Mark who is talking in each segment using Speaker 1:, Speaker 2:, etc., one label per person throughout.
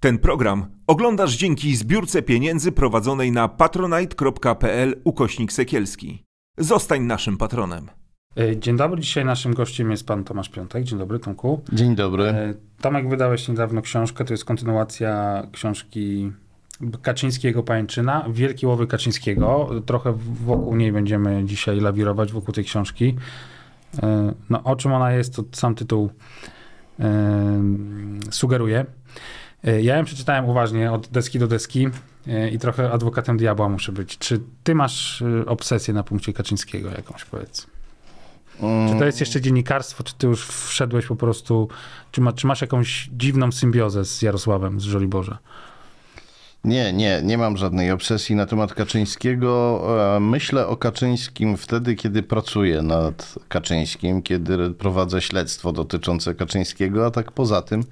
Speaker 1: Ten program oglądasz dzięki zbiórce pieniędzy prowadzonej na patronite.pl ukośnik sekielski. Zostań naszym patronem.
Speaker 2: E, Dzień dobry, dzisiaj naszym gościem jest pan Tomasz Piątek. Dzień dobry, Tomku.
Speaker 3: Dzień dobry.
Speaker 2: E, Tomek, wydałeś niedawno książkę, to jest kontynuacja książki Kaczyńskiego Pajęczyna, Wielkie Łowy Kaczyńskiego. Trochę wokół niej będziemy dzisiaj lawirować, wokół tej książki. E, No, o czym ona jest, to sam tytuł sugeruje. E, Ja ją przeczytałem uważnie od deski do deski e, i trochę adwokatem diabła muszę być. Czy ty masz e, obsesję na punkcie Kaczyńskiego jakąś, powiedz? Czy to jest jeszcze dziennikarstwo, czy ty już wszedłeś po prostu, czy, ma, czy masz jakąś dziwną symbiozę z Jarosławem z Żoliborza?
Speaker 3: Nie, nie, nie mam żadnej obsesji na temat Kaczyńskiego. Myślę o Kaczyńskim wtedy, kiedy pracuję nad Kaczyńskim, kiedy prowadzę śledztwo dotyczące Kaczyńskiego, a tak poza tym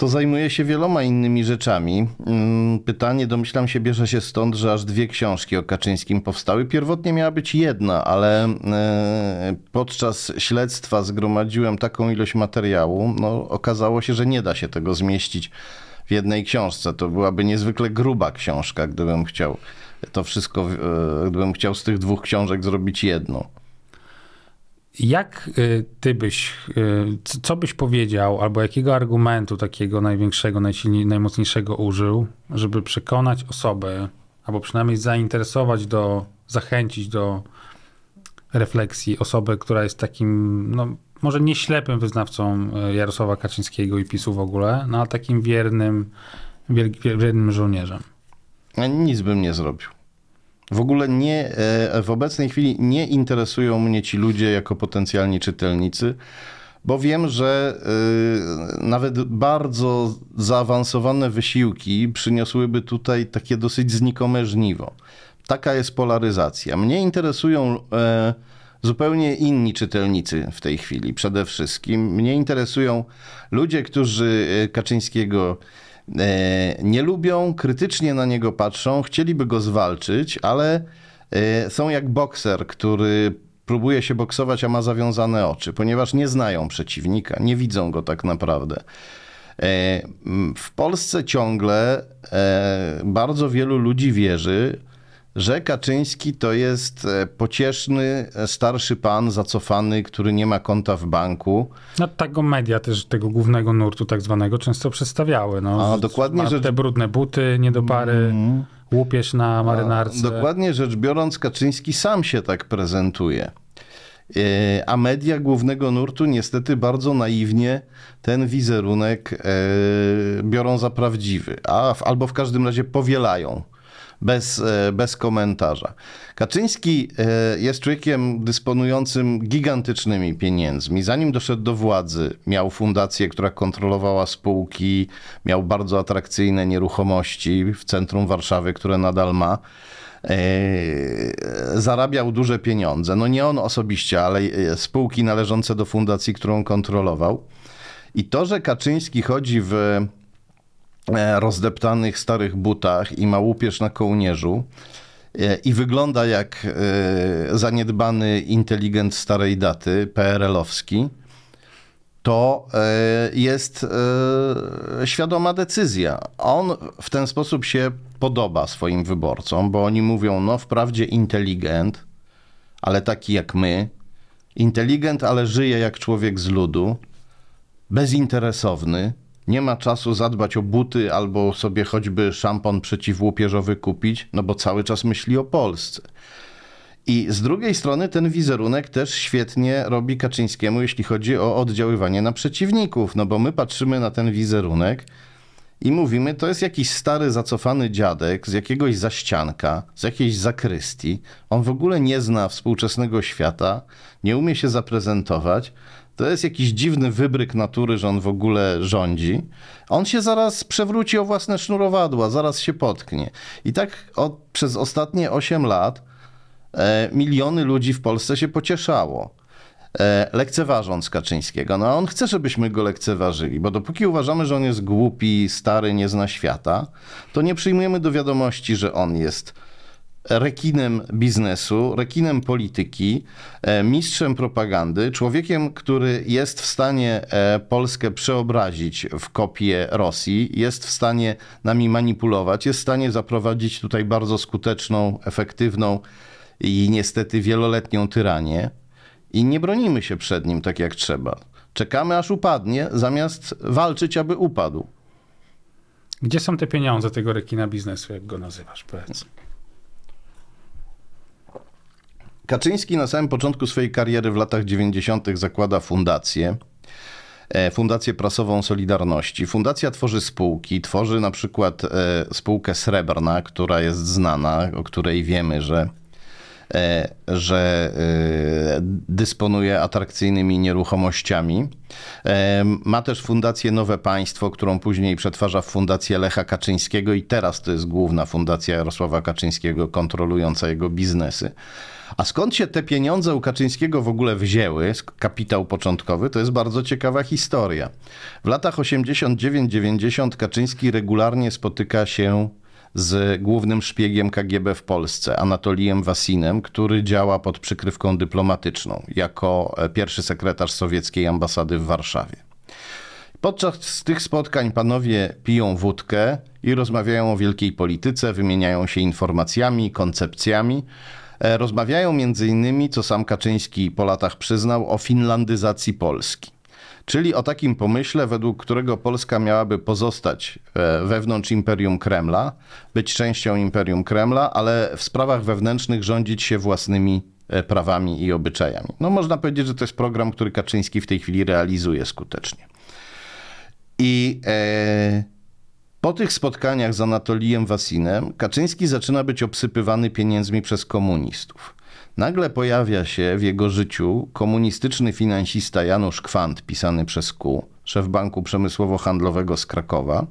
Speaker 3: to zajmuję się wieloma innymi rzeczami. Mm, Pytanie, domyślam się, bierze się stąd, że aż dwie książki o Kaczyńskim powstały. Pierwotnie miała być jedna, ale e, podczas śledztwa zgromadziłem taką ilość materiału, no okazało się, że nie da się tego zmieścić w jednej książce. To byłaby niezwykle gruba książka, gdybym chciał to wszystko, e, gdybym chciał z tych dwóch książek zrobić jedną.
Speaker 2: Jak y, ty byś, y, co byś powiedział, albo jakiego argumentu takiego największego, najsilniej, najmocniejszego użył, żeby przekonać osobę, albo przynajmniej zainteresować do, zachęcić do refleksji osobę, która jest takim, no może nie ślepym wyznawcą y, Jarosława Kaczyńskiego i PiSu w ogóle, no ale takim wiernym, wier, wier, wiernym żołnierzem.
Speaker 3: Nic bym nie zrobił. W ogóle nie, e, w obecnej chwili nie interesują mnie ci ludzie jako potencjalni czytelnicy, bo wiem, że e, nawet bardzo zaawansowane wysiłki przyniosłyby tutaj takie dosyć znikome żniwo. Taka jest polaryzacja. Mnie interesują e, zupełnie inni czytelnicy w tej chwili przede wszystkim. Mnie interesują ludzie, którzy Kaczyńskiego nie lubią, krytycznie na niego patrzą, chcieliby go zwalczyć, ale e, są jak bokser, który próbuje się boksować, a ma zawiązane oczy, ponieważ nie znają przeciwnika, nie widzą go tak naprawdę. E, W Polsce ciągle e, bardzo wielu ludzi wierzy, że Kaczyński to jest e, pocieszny, e, starszy pan, zacofany, który nie ma konta w banku.
Speaker 2: No tak go media też tego głównego nurtu tak zwanego często przedstawiały. No,
Speaker 3: A,
Speaker 2: że
Speaker 3: dokładnie rzecz-
Speaker 2: Te brudne buty, niedopary, łupież na marynarce.
Speaker 3: Dokładnie rzecz biorąc, Kaczyński sam się tak prezentuje. E, A media głównego nurtu niestety bardzo naiwnie ten wizerunek biorą za prawdziwy, a albo w każdym razie powielają bez, e, bez komentarza. Kaczyński e, jest człowiekiem dysponującym gigantycznymi pieniędzmi. Zanim doszedł do władzy, miał fundację, która kontrolowała spółki, miał bardzo atrakcyjne nieruchomości w centrum Warszawy, które nadal ma. E, zarabiał duże pieniądze. No nie on osobiście, ale spółki należące do fundacji, którą kontrolował. I to, że Kaczyński chodzi w rozdeptanych starych butach i ma łupież na kołnierzu e, i wygląda jak e, zaniedbany inteligent starej daty, PRL-owski, to e, jest e, świadoma decyzja. On w ten sposób się podoba swoim wyborcom, bo oni mówią, no wprawdzie inteligent, ale taki jak my, inteligent, ale żyje jak człowiek z ludu, bezinteresowny, nie ma czasu zadbać o buty albo sobie choćby szampon przeciwłupieżowy kupić, no bo cały czas myśli o Polsce. I z drugiej strony ten wizerunek też świetnie robi Kaczyńskiemu, jeśli chodzi o oddziaływanie na przeciwników, no bo my patrzymy na ten wizerunek i mówimy, to jest jakiś stary, zacofany dziadek z jakiegoś zaścianka, z jakiejś zakrystii. On w ogóle nie zna współczesnego świata, nie umie się zaprezentować. To jest jakiś dziwny wybryk natury, że on w ogóle rządzi. On się zaraz przewróci o własne sznurowadła, zaraz się potknie. I tak od, przez ostatnie 8 lat e, miliony ludzi w Polsce się pocieszało e, lekceważąc Kaczyńskiego. No a on chce, żebyśmy go lekceważyli, bo dopóki uważamy, że on jest głupi, stary, nie zna świata, to nie przyjmujemy do wiadomości, że on jest rekinem biznesu, rekinem polityki, e, mistrzem propagandy, człowiekiem, który jest w stanie e, Polskę przeobrazić w kopię Rosji, jest w stanie nami manipulować, jest w stanie zaprowadzić tutaj bardzo skuteczną, efektywną i niestety wieloletnią tyranię. I nie bronimy się przed nim tak jak trzeba. Czekamy aż upadnie, zamiast walczyć, aby upadł.
Speaker 2: Gdzie są te pieniądze tego rekina biznesu, jak go nazywasz? Powiedz.
Speaker 3: Kaczyński na samym początku swojej kariery w latach 90. zakłada fundację. e, Fundację Prasową Solidarności. Fundacja tworzy spółki, tworzy na przykład e, spółkę Srebrna, która jest znana, o której wiemy, że, e, że dysponuje atrakcyjnymi nieruchomościami. Ma też Fundację Nowe Państwo, którą później przetwarza w Fundację Lecha Kaczyńskiego i teraz to jest główna fundacja Jarosława Kaczyńskiego kontrolująca jego biznesy. A skąd się te pieniądze u Kaczyńskiego w ogóle wzięły, kapitał początkowy, to jest bardzo ciekawa historia. W latach 89-90 Kaczyński regularnie spotyka się z głównym szpiegiem KGB w Polsce, Anatolijem Wasinem, który działa pod przykrywką dyplomatyczną jako e, pierwszy sekretarz sowieckiej ambasady w Warszawie. Podczas tych spotkań panowie piją wódkę i rozmawiają o wielkiej polityce, wymieniają się informacjami, koncepcjami. E, Rozmawiają innymi, co sam Kaczyński po latach przyznał, o finlandyzacji Polski. Czyli o takim pomyśle, według którego Polska miałaby pozostać e, wewnątrz Imperium Kremla, być częścią Imperium Kremla, ale w sprawach wewnętrznych rządzić się własnymi e, prawami i obyczajami. No można powiedzieć, że to jest program, który Kaczyński w tej chwili realizuje skutecznie. I po tych spotkaniach z Anatolijem Wasinem Kaczyński zaczyna być obsypywany pieniędzmi przez komunistów. Nagle pojawia się w jego życiu komunistyczny finansista Janusz Kwant, pisany przez Q, szef Banku Przemysłowo-Handlowego z Krakowa,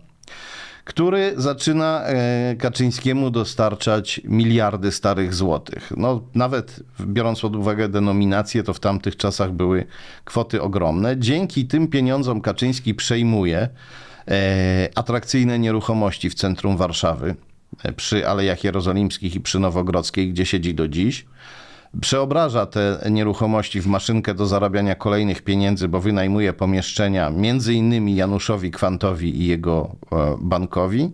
Speaker 3: który zaczyna e, Kaczyńskiemu dostarczać miliardy starych złotych. No, nawet biorąc pod uwagę denominację, to w tamtych czasach były kwoty ogromne. Dzięki tym pieniądzom Kaczyński przejmuje atrakcyjne nieruchomości w centrum Warszawy, e, przy Alejach Jerozolimskich i przy Nowogrodzkiej, gdzie siedzi do dziś. Przeobraża te nieruchomości w maszynkę do zarabiania kolejnych pieniędzy, bo wynajmuje pomieszczenia między innymi Januszowi Kwantowi i jego e, bankowi.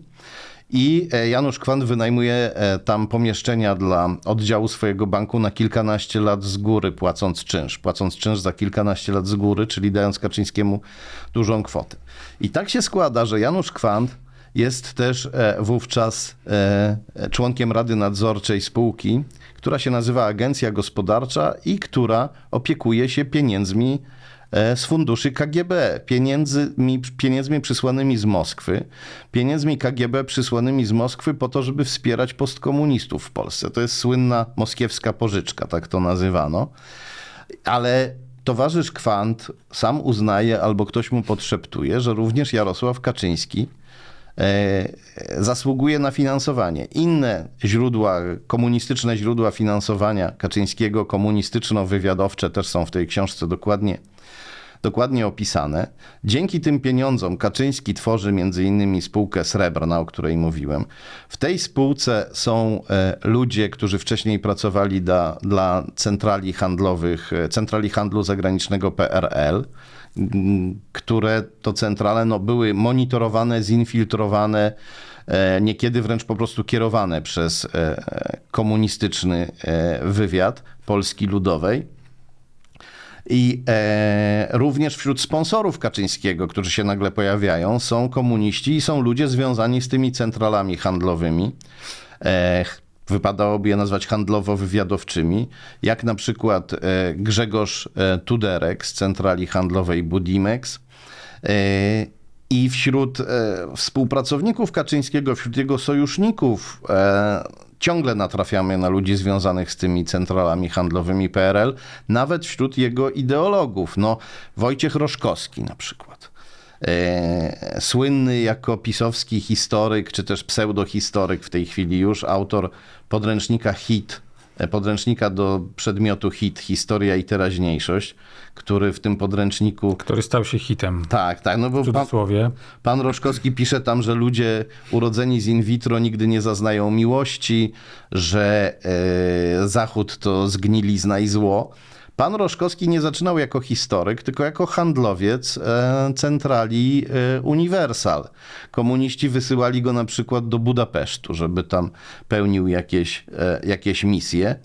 Speaker 3: I e, Janusz Kwant wynajmuje e, tam pomieszczenia dla oddziału swojego banku na kilkanaście lat z góry, płacąc czynsz. Płacąc czynsz za kilkanaście lat z góry, czyli dając Kaczyńskiemu dużą kwotę. I tak się składa, że Janusz Kwant jest też e, wówczas członkiem Rady Nadzorczej spółki, która się nazywa Agencja Gospodarcza i która opiekuje się pieniędzmi z funduszy KGB, pieniędzmi, pieniędzmi przysłanymi z Moskwy, pieniędzmi KGB przysłanymi z Moskwy po to, żeby wspierać postkomunistów w Polsce. To jest słynna moskiewska pożyczka, tak to nazywano. Ale towarzysz Kwant sam uznaje, albo ktoś mu podszeptuje, że również Jarosław Kaczyński e, zasługuje na finansowanie. Inne źródła, komunistyczne źródła finansowania Kaczyńskiego, komunistyczno-wywiadowcze też są w tej książce dokładnie, dokładnie opisane. Dzięki tym pieniądzom Kaczyński tworzy innymi spółkę Srebrna, o której mówiłem. W tej spółce są e, ludzie, którzy wcześniej pracowali dla, dla centrali handlowych, e, centrali handlu zagranicznego PRL, które to centrale no, były monitorowane, zinfiltrowane, e, niekiedy wręcz po prostu kierowane przez komunistyczny wywiad Polski Ludowej. I e, również wśród sponsorów Kaczyńskiego, którzy się nagle pojawiają, są komuniści i są ludzie związani z tymi centralami handlowymi. E, wypadałoby je nazwać handlowo-wywiadowczymi, jak na przykład e, Grzegorz e, Tuderek z centrali handlowej Budimex. I wśród e, współpracowników Kaczyńskiego, wśród jego sojuszników, e, ciągle natrafiamy na ludzi związanych z tymi centralami handlowymi PRL, nawet wśród jego ideologów. No, Wojciech Roszkowski na przykład. E, słynny jako pisowski historyk, czy też pseudohistoryk w tej chwili już, autor podręcznika HIT podręcznika do przedmiotu HIT, Historia i Teraźniejszość, który w tym podręczniku...
Speaker 2: Który stał się hitem.
Speaker 3: Tak, tak, no bo
Speaker 2: W
Speaker 3: pan,
Speaker 2: cudzysłowie.
Speaker 3: Pan Roczkowski pisze tam, że ludzie urodzeni z in vitro nigdy nie zaznają miłości, że e, Zachód to zgnilizna i zło. Pan Roczkowski nie zaczynał jako historyk, tylko jako handlowiec e, centrali e, Universal. Komuniści wysyłali go na przykład do Budapesztu, żeby tam pełnił jakieś, e, jakieś misje.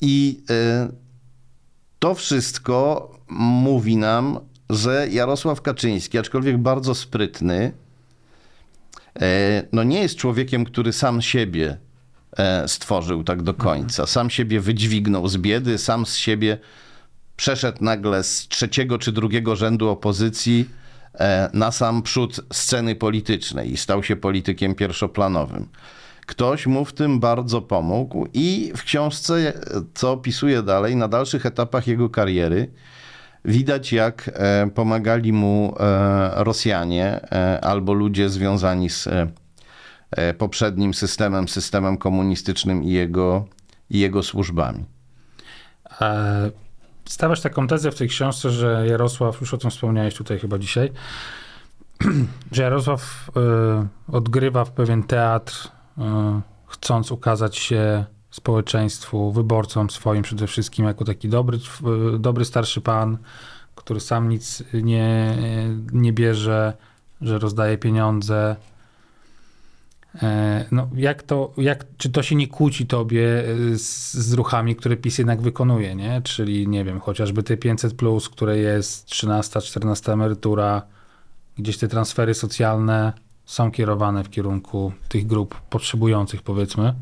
Speaker 3: I to wszystko mówi nam, że Jarosław Kaczyński, aczkolwiek bardzo sprytny, no nie jest człowiekiem, który sam siebie stworzył tak do końca. Sam siebie wydźwignął z biedy, sam z siebie przeszedł nagle z trzeciego czy drugiego rzędu opozycji e, na sam przód sceny politycznej i stał się politykiem pierwszoplanowym. Ktoś mu w tym bardzo pomógł i w książce, co opisuje dalej, na dalszych etapach jego kariery, widać jak e, pomagali mu e, Rosjanie e, albo ludzie związani z e, e, poprzednim systemem, systemem komunistycznym i jego, i jego służbami.
Speaker 2: E, Stawiasz taką tezę w tej książce, że Jarosław, już o tym wspomniałeś tutaj chyba dzisiaj, że Jarosław e, odgrywa w pewien teatr, e, chcąc ukazać się społeczeństwu, wyborcom swoim przede wszystkim, jako taki dobry, e, dobry starszy pan, który sam nic nie, nie bierze, że rozdaje pieniądze. E, No, jak to, jak, czy to się nie kłóci tobie e, z, z ruchami, które PiS jednak wykonuje, nie? Czyli, nie wiem, chociażby te 500+, plus, które jest 13, 14 emerytura, gdzieś te transfery socjalne są kierowane w kierunku tych grup potrzebujących, powiedzmy.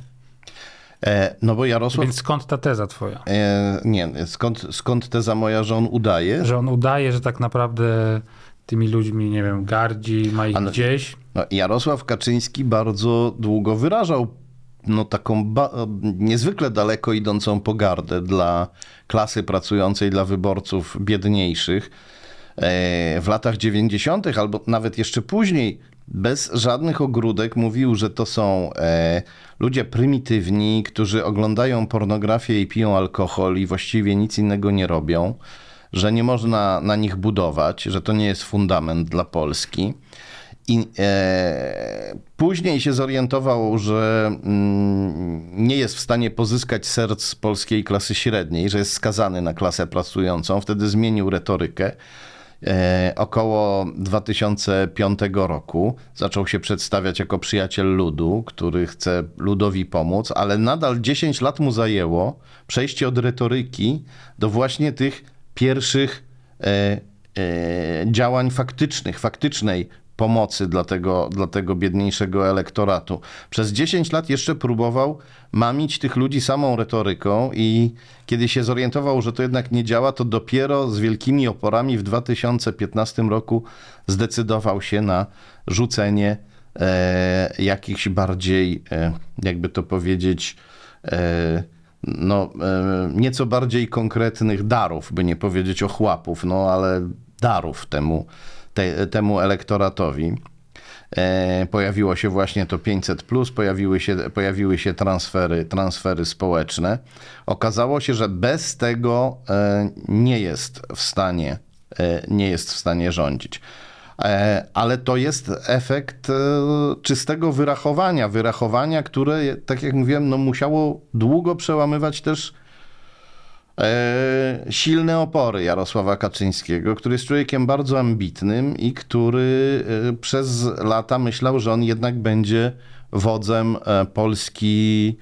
Speaker 3: E, no bo Jarosław...
Speaker 2: Więc skąd ta teza twoja?
Speaker 3: E, nie, skąd, skąd teza moja, że on udaje?
Speaker 2: Że on udaje, że tak naprawdę tymi ludźmi, nie wiem, gardzi, ma ich
Speaker 3: Ale-
Speaker 2: gdzieś.
Speaker 3: Jarosław Kaczyński bardzo długo wyrażał no, taką niezwykle daleko idącą pogardę dla klasy pracującej, dla wyborców biedniejszych. E, W latach 90., albo nawet jeszcze później, bez żadnych ogródek, mówił, że to są e, ludzie prymitywni, którzy oglądają pornografię i piją alkohol i właściwie nic innego nie robią, że nie można na nich budować, że to nie jest fundament dla Polski. I e, później się zorientował, że mm, nie jest w stanie pozyskać serc polskiej klasy średniej, że jest skazany na klasę pracującą. Wtedy zmienił retorykę. E, około 2005 roku zaczął się przedstawiać jako przyjaciel ludu, który chce ludowi pomóc, ale nadal 10 lat mu zajęło przejście od retoryki do właśnie tych pierwszych e, e, działań faktycznych, faktycznej pomocy dla tego, dla tego biedniejszego elektoratu. Przez 10 lat jeszcze próbował mamić tych ludzi samą retoryką i kiedy się zorientował, że to jednak nie działa, to dopiero z wielkimi oporami w 2015 roku zdecydował się na rzucenie e, jakichś bardziej, e, jakby to powiedzieć, e, no, e, nieco bardziej konkretnych darów, by nie powiedzieć ochłapów, no ale darów temu, te, temu elektoratowi. E, pojawiło się właśnie to 500, pojawiły się, pojawiły się transfery, transfery społeczne. Okazało się, że bez tego e, nie jest w stanie, e, nie jest w stanie rządzić. Ale to jest efekt czystego wyrachowania, wyrachowania, które, tak jak mówiłem, no musiało długo przełamywać też silne opory Jarosława Kaczyńskiego, który jest człowiekiem bardzo ambitnym i który e, przez lata myślał, że on jednak będzie wodzem e, Polski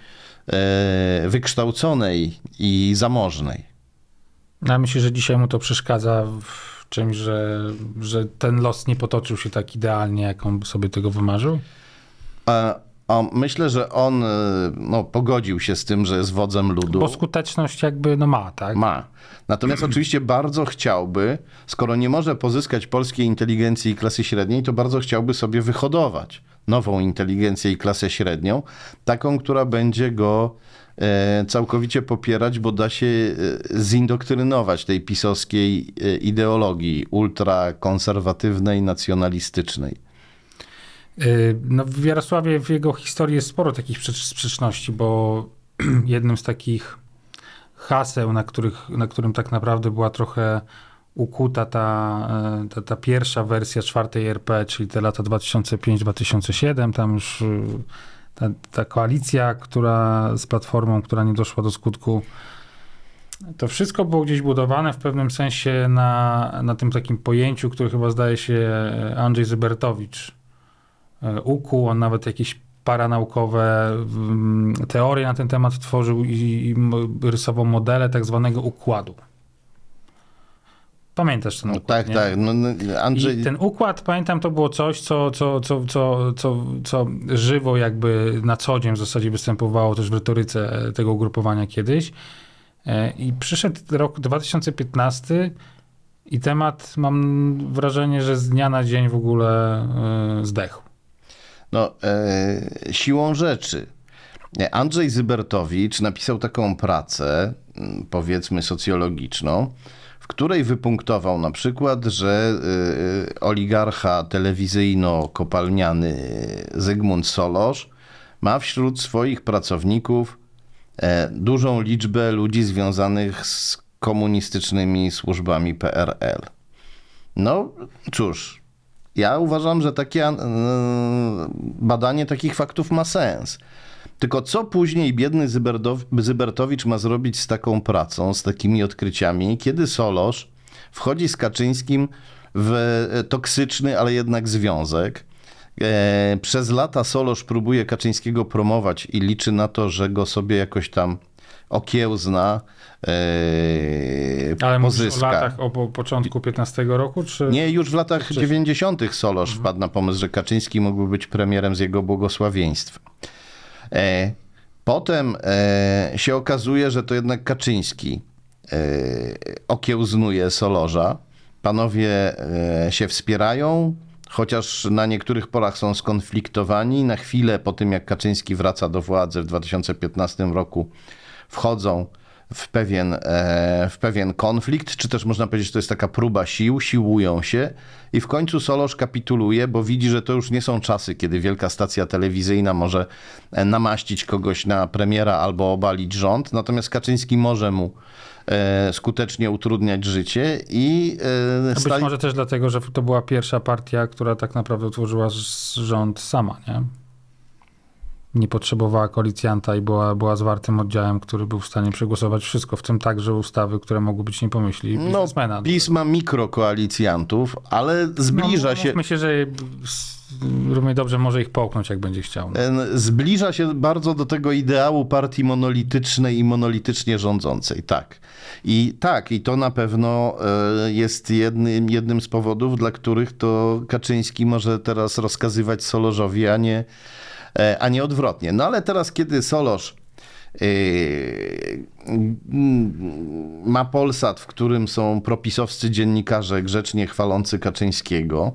Speaker 3: e, wykształconej i zamożnej.
Speaker 2: No, Ja myślę, że dzisiaj mu to przeszkadza w czymś, że, że ten los nie potoczył się tak idealnie, jak on sobie tego wymarzył.
Speaker 3: A myślę, że on e, no, pogodził się z tym, że jest wodzem ludu.
Speaker 2: Bo skuteczność jakby no ma, tak?
Speaker 3: Ma. Natomiast oczywiście bardzo chciałby, skoro nie może pozyskać polskiej inteligencji i klasy średniej, to bardzo chciałby sobie wyhodować nową inteligencję i klasę średnią, taką, która będzie go e, całkowicie popierać, bo da się e, zindoktrynować tej pisowskiej ideologii ultrakonserwatywnej, nacjonalistycznej.
Speaker 2: Y, No, w Jarosławie w jego historii jest sporo takich sprzecz- sprzeczności, bo jednym z takich haseł, na, których, na którym tak naprawdę była trochę ukuta ta, e, ta, ta pierwsza wersja czwartej RP, czyli te lata 2005-2007, tam już y, ta, ta koalicja, która z Platformą, która nie doszła do skutku, to wszystko było gdzieś budowane w pewnym sensie na, na tym takim pojęciu, które chyba zdaje się Andrzej Zybertowicz ukuł. On nawet jakieś paranaukowe mm, teorie na ten temat tworzył i, rysował modele tak zwanego układu. Pamiętasz ten
Speaker 3: No,
Speaker 2: układ,
Speaker 3: tak,
Speaker 2: nie?
Speaker 3: tak. No, no, Andrzej,
Speaker 2: I ten układ, pamiętam, to było coś, co, co, co, co, co, co żywo jakby na co dzień w zasadzie występowało też w retoryce tego ugrupowania kiedyś. E, I przyszedł rok 2015 i temat, mam wrażenie, że z dnia na dzień w ogóle e, zdechł.
Speaker 3: No, e, siłą rzeczy. Andrzej Zybertowicz napisał taką pracę, m, powiedzmy socjologiczną, w której wypunktował na przykład, że e, oligarcha telewizyjno-kopalniany Zygmunt Solosz ma wśród swoich pracowników e, dużą liczbę ludzi związanych z komunistycznymi służbami PRL. No cóż, ja uważam, że takie e, badanie takich faktów ma sens. Tylko co później biedny Zybertowicz ma zrobić z taką pracą, z takimi odkryciami, kiedy Solosz wchodzi z Kaczyńskim w e, toksyczny, ale jednak związek. E, Przez lata Solosz próbuje Kaczyńskiego promować i liczy na to, że go sobie jakoś tam okiełzna, e,
Speaker 2: Ale mówisz o
Speaker 3: pozyska.
Speaker 2: latach, o po początku 15 roku, czy...
Speaker 3: Nie, już w latach 90. Solosz wpadł na pomysł, że Kaczyński mógłby być premierem z jego błogosławieństwem. E, potem e, się okazuje, że to jednak Kaczyński okiełznuje Solorza. Panowie się wspierają, chociaż na niektórych porach są skonfliktowani. Na chwilę po tym, jak Kaczyński wraca do władzy w 2015 roku, wchodzą w pewien, e, w pewien konflikt, czy też można powiedzieć, że to jest taka próba sił, siłują się i w końcu Solosz kapituluje, bo widzi, że to już nie są czasy, kiedy wielka stacja telewizyjna może e, namaścić kogoś na premiera albo obalić rząd, natomiast Kaczyński może mu e, skutecznie utrudniać życie i
Speaker 2: Być
Speaker 3: stali-
Speaker 2: może też dlatego, że to była pierwsza partia, która tak naprawdę utworzyła rząd sama, nie? Nie potrzebowała koalicjanta i była, była zwartym oddziałem, który był w stanie przegłosować wszystko, w tym także ustawy, które mogły być nie pomyśli
Speaker 3: no. PiS ma mikrokoalicjantów, ale zbliża
Speaker 2: no,
Speaker 3: się...
Speaker 2: Myślę, że równie dobrze może ich połknąć, jak będzie chciał.
Speaker 3: Zbliża się bardzo do tego ideału partii monolitycznej i monolitycznie rządzącej, tak. I tak, i to na pewno e, jest jednym, jednym z powodów, dla których to Kaczyński może teraz rozkazywać Solorzowi, a nie, a nie odwrotnie. No ale teraz, kiedy Solosz Yy, ma Polsat, w którym są propisowscy dziennikarze grzecznie chwalący Kaczyńskiego.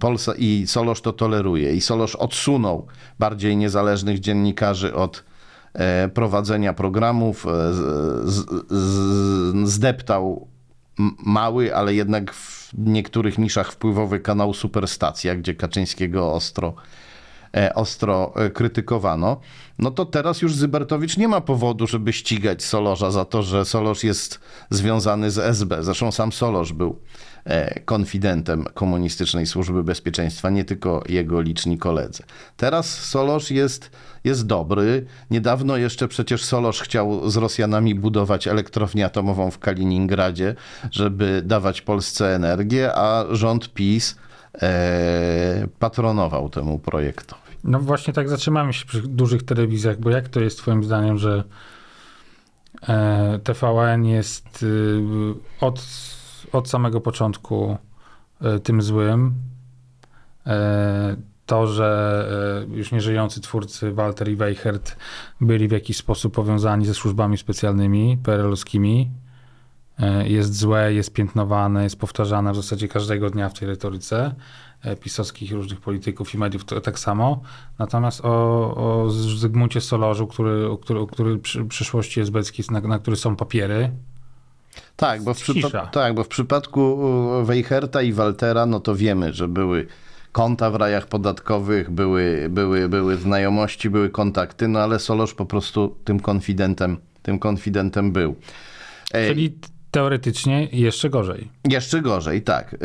Speaker 3: Polsa i Solosz to toleruje. I Solosz odsunął bardziej niezależnych dziennikarzy od e, prowadzenia programów, e, zdeptał mały, ale jednak w niektórych niszach wpływowy kanał Superstacja, gdzie Kaczyńskiego ostro e, ostro e, krytykowano, no to teraz już Zybertowicz nie ma powodu, żeby ścigać Solorza za to, że Solorz jest związany z SB. Zresztą sam Solorz był e, konfidentem komunistycznej służby bezpieczeństwa, nie tylko jego liczni koledzy. Teraz Solorz jest, jest dobry. Niedawno jeszcze przecież Solorz chciał z Rosjanami budować elektrownię atomową w Kaliningradzie, żeby dawać Polsce energię, a rząd PiS e, patronował temu projektowi.
Speaker 2: No właśnie tak zatrzymamy się przy dużych telewizjach, bo jak to jest twoim zdaniem, że e, TVN jest y, od, od samego początku e, tym złym. E, to, że już nieżyjący twórcy Walter i Weichert byli w jakiś sposób powiązani ze służbami specjalnymi PRL-owskimi, e, jest złe, jest piętnowane, jest powtarzane w zasadzie każdego dnia w tej retoryce pisowskich różnych polityków i mediów to tak samo. Natomiast o, o Zygmuncie Solorzu, który, o który, o który przy przyszłości esbeckiej, na, na który są papiery,
Speaker 3: Tak, bo tak, bo w przypadku Weicherta i Waltera, no to wiemy, że były konta w rajach podatkowych, były, były, były znajomości, były kontakty, no ale Solosz po prostu tym konfidentem, tym konfidentem był. E,
Speaker 2: Czyli teoretycznie jeszcze gorzej.
Speaker 3: Jeszcze gorzej, tak.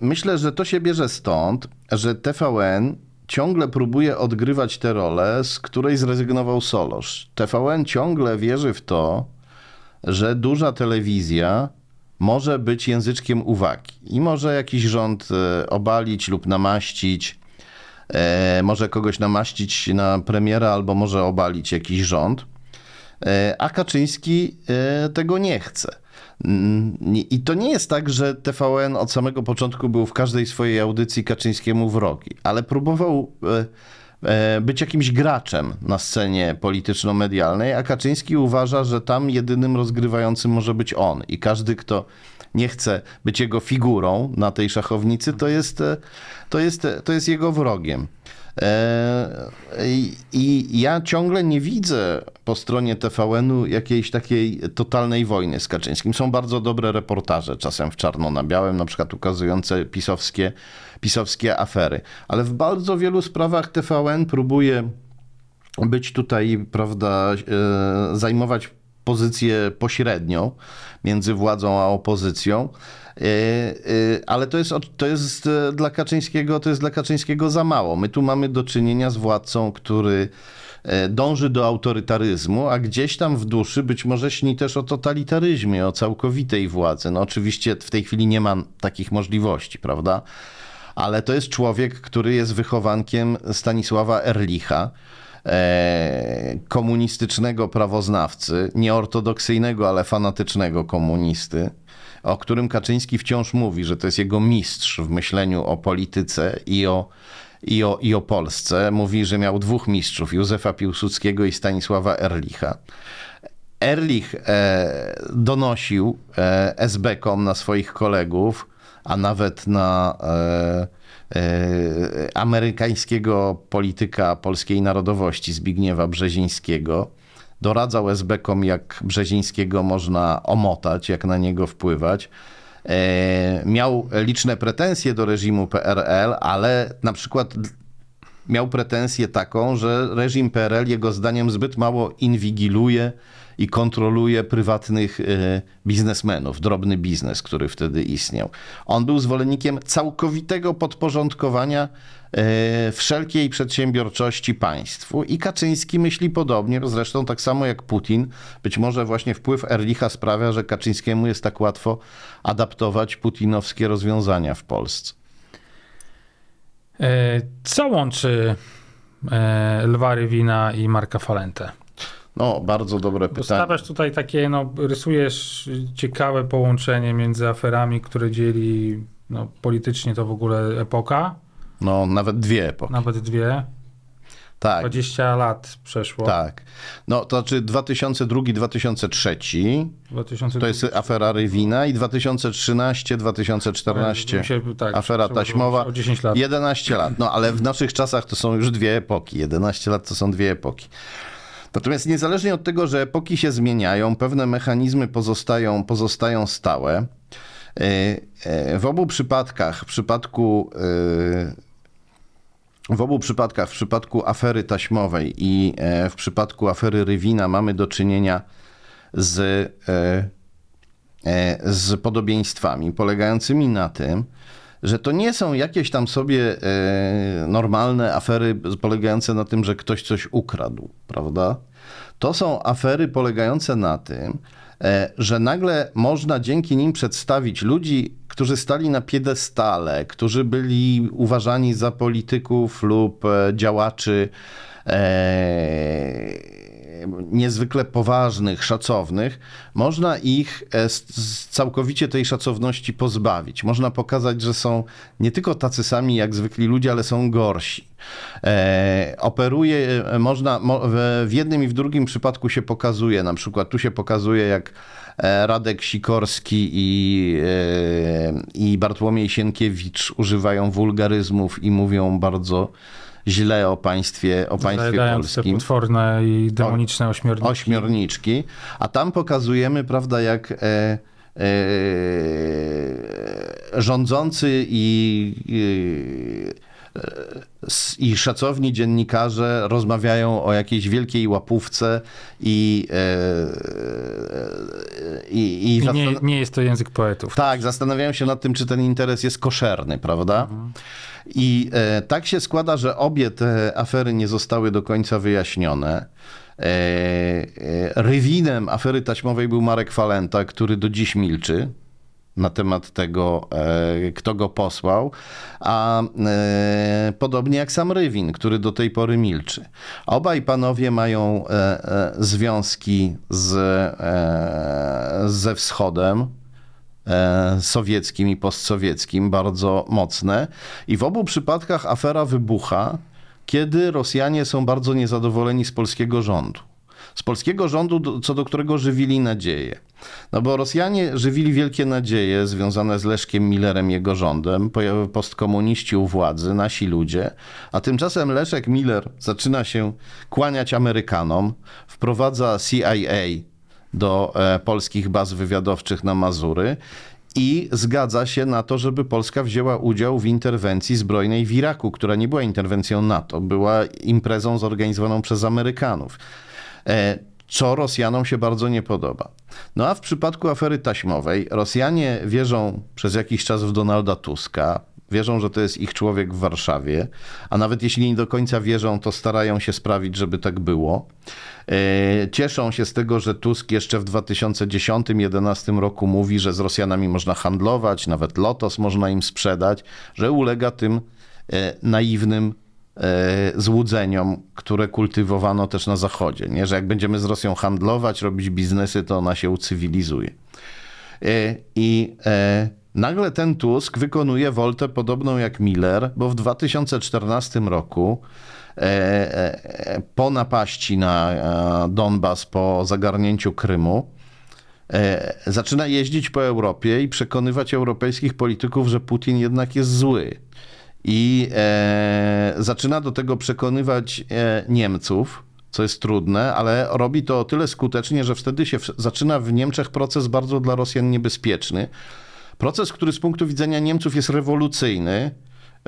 Speaker 3: Myślę, że to się bierze stąd, że TVN ciągle próbuje odgrywać tę rolę, z której zrezygnował Solosz. TVN ciągle wierzy w to, że duża telewizja może być języczkiem uwagi i może jakiś rząd e, obalić lub namaścić, e, może kogoś namaścić na premiera albo może obalić jakiś rząd. E, A Kaczyński tego nie chce. Mm, I to nie jest tak, że TVN od samego początku był w każdej swojej audycji Kaczyńskiemu wrogi, ale próbował e, e, być jakimś graczem na scenie polityczno-medialnej, a Kaczyński uważa, że tam jedynym rozgrywającym może być on. I każdy, kto nie chce być jego figurą na tej szachownicy, to jest, e, to jest, to jest jego wrogiem. E, I, ja ciągle nie widzę po stronie TVN-u jakiejś takiej totalnej wojny z Kaczyńskim. Są bardzo dobre reportaże, czasem w czarno na białym, na przykład ukazujące pisowskie, pisowskie afery. Ale w bardzo wielu sprawach TVN próbuje być tutaj, prawda, e, zajmować pozycję pośrednią między władzą a opozycją. E, e, Ale to jest, to jest e, dla Kaczyńskiego, to jest dla Kaczyńskiego za mało. My tu mamy do czynienia z władcą, który dąży do autorytaryzmu, a gdzieś tam w duszy być może śni też o totalitaryzmie, o całkowitej władzy. No oczywiście w tej chwili nie ma takich możliwości, prawda? Ale to jest człowiek, który jest wychowankiem Stanisława Erlicha, komunistycznego prawoznawcy, nieortodoksyjnego, ale fanatycznego komunisty, o którym Kaczyński wciąż mówi, że to jest jego mistrz w myśleniu o polityce i o, i o, i o Polsce. Mówi, że miał dwóch mistrzów, Józefa Piłsudskiego i Stanisława Erlicha. Erlich e, donosił e, SB-kom na swoich kolegów, a nawet na e, e, amerykańskiego polityka polskiej narodowości Zbigniewa Brzezińskiego. Doradzał SB-kom, jak Brzezińskiego można omotać, jak na niego wpływać. E, miał liczne pretensje do reżimu PRL, ale na przykład miał pretensję taką, że reżim PRL jego zdaniem zbyt mało inwigiluje i kontroluje prywatnych e, biznesmenów, drobny biznes, który wtedy istniał. On był zwolennikiem całkowitego podporządkowania e, wszelkiej przedsiębiorczości państwu i Kaczyński myśli podobnie, zresztą tak samo jak Putin. Być może właśnie wpływ Erlicha sprawia, że Kaczyńskiemu jest tak łatwo adaptować putinowskie rozwiązania w Polsce.
Speaker 2: E, Co łączy Lwa Rywina i Marka Falentę?
Speaker 3: No, bardzo dobre pytanie.
Speaker 2: Postawiasz tutaj takie, no, rysujesz ciekawe połączenie między aferami, które dzieli no, politycznie to w ogóle epoka,
Speaker 3: No, nawet dwie epoki.
Speaker 2: nawet dwie.
Speaker 3: Tak,
Speaker 2: 20 lat przeszło.
Speaker 3: tak. No, to znaczy 2002-2003
Speaker 2: 2002.
Speaker 3: to jest afera Rywina i 2013-2014
Speaker 2: Mi się, tak,
Speaker 3: afera taśmowa.
Speaker 2: O 10 lat.
Speaker 3: 11 lat. No, ale w naszych czasach to są już dwie epoki. 11 lat to są dwie epoki. Natomiast niezależnie od tego, że epoki się zmieniają, pewne mechanizmy pozostają, pozostają stałe. E, e, W obu przypadkach, w przypadku e, w obu przypadkach, w przypadku afery taśmowej i w przypadku afery Rywina mamy do czynienia z, z podobieństwami polegającymi na tym, że to nie są jakieś tam sobie normalne afery polegające na tym, że ktoś coś ukradł, prawda? To są afery polegające na tym, e, że nagle można dzięki nim przedstawić ludzi, którzy stali na piedestale, którzy byli uważani za polityków lub e, działaczy e, niezwykle poważnych, szacownych, można ich e, całkowicie tej szacowności pozbawić. Można pokazać, że są nie tylko tacy sami jak zwykli ludzie, ale są gorsi. E, operuje, e, można, mo, w, jednym i w drugim przypadku się pokazuje, na przykład tu się pokazuje jak e, Radek Sikorski i, i Bartłomiej Sienkiewicz używają wulgaryzmów i mówią bardzo źle o państwie, o państwie
Speaker 2: Zajadając te
Speaker 3: polskim
Speaker 2: potworne i demoniczne ośmiorniki.
Speaker 3: ośmiorniczki, a tam pokazujemy, prawda, jak e, e, rządzący i i szacowni dziennikarze rozmawiają o jakiejś wielkiej łapówce i, e, i, i,
Speaker 2: I nie, nie jest to język poetów.
Speaker 3: tak, zastanawiają się nad tym, czy ten interes jest koszerny, prawda? I e, tak się składa, że obie te afery nie zostały do końca wyjaśnione. E, e, rywinem afery taśmowej był Marek Falenta, który do dziś milczy na temat tego, kto go posłał, a podobnie jak sam Rywin, który do tej pory milczy. Obaj panowie mają związki z, ze wschodem, sowieckim i postsowieckim, bardzo mocne. I w obu przypadkach afera wybucha, kiedy Rosjanie są bardzo niezadowoleni z polskiego rządu. Z polskiego rządu, co do którego żywili nadzieję. No bo Rosjanie żywili wielkie nadzieje związane z Leszkiem Millerem jego rządem, po- postkomuniści u władzy, nasi ludzie, a tymczasem Leszek Miller zaczyna się kłaniać Amerykanom, wprowadza CIA do e, polskich baz wywiadowczych na Mazury i zgadza się na to, żeby Polska wzięła udział w interwencji zbrojnej w Iraku, która nie była interwencją NATO, była imprezą zorganizowaną przez Amerykanów. E, Co Rosjanom się bardzo nie podoba. No a w przypadku afery taśmowej, Rosjanie wierzą przez jakiś czas w Donalda Tuska, wierzą, że to jest ich człowiek w Warszawie, a nawet jeśli nie do końca wierzą, to starają się sprawić, żeby tak było. E, Cieszą się z tego, że Tusk jeszcze w 2010-2011 roku mówi, że z Rosjanami można handlować, nawet Lotos można im sprzedać, że ulega tym e, naiwnym e, złudzeniom, które kultywowano też na Zachodzie. Nie? Że jak będziemy z Rosją handlować, robić biznesy, to ona się ucywilizuje. I nagle ten Tusk wykonuje woltę podobną jak Miller, bo w 2014 roku e, e, po napaści na e, Donbas, po zagarnięciu Krymu, e, zaczyna jeździć po Europie i przekonywać europejskich polityków, że Putin jednak jest zły. I e, zaczyna do tego przekonywać e, Niemców, co jest trudne, ale robi to o tyle skutecznie, że wtedy się zaczyna w Niemczech proces bardzo dla Rosjan niebezpieczny. Proces, który z punktu widzenia Niemców jest rewolucyjny.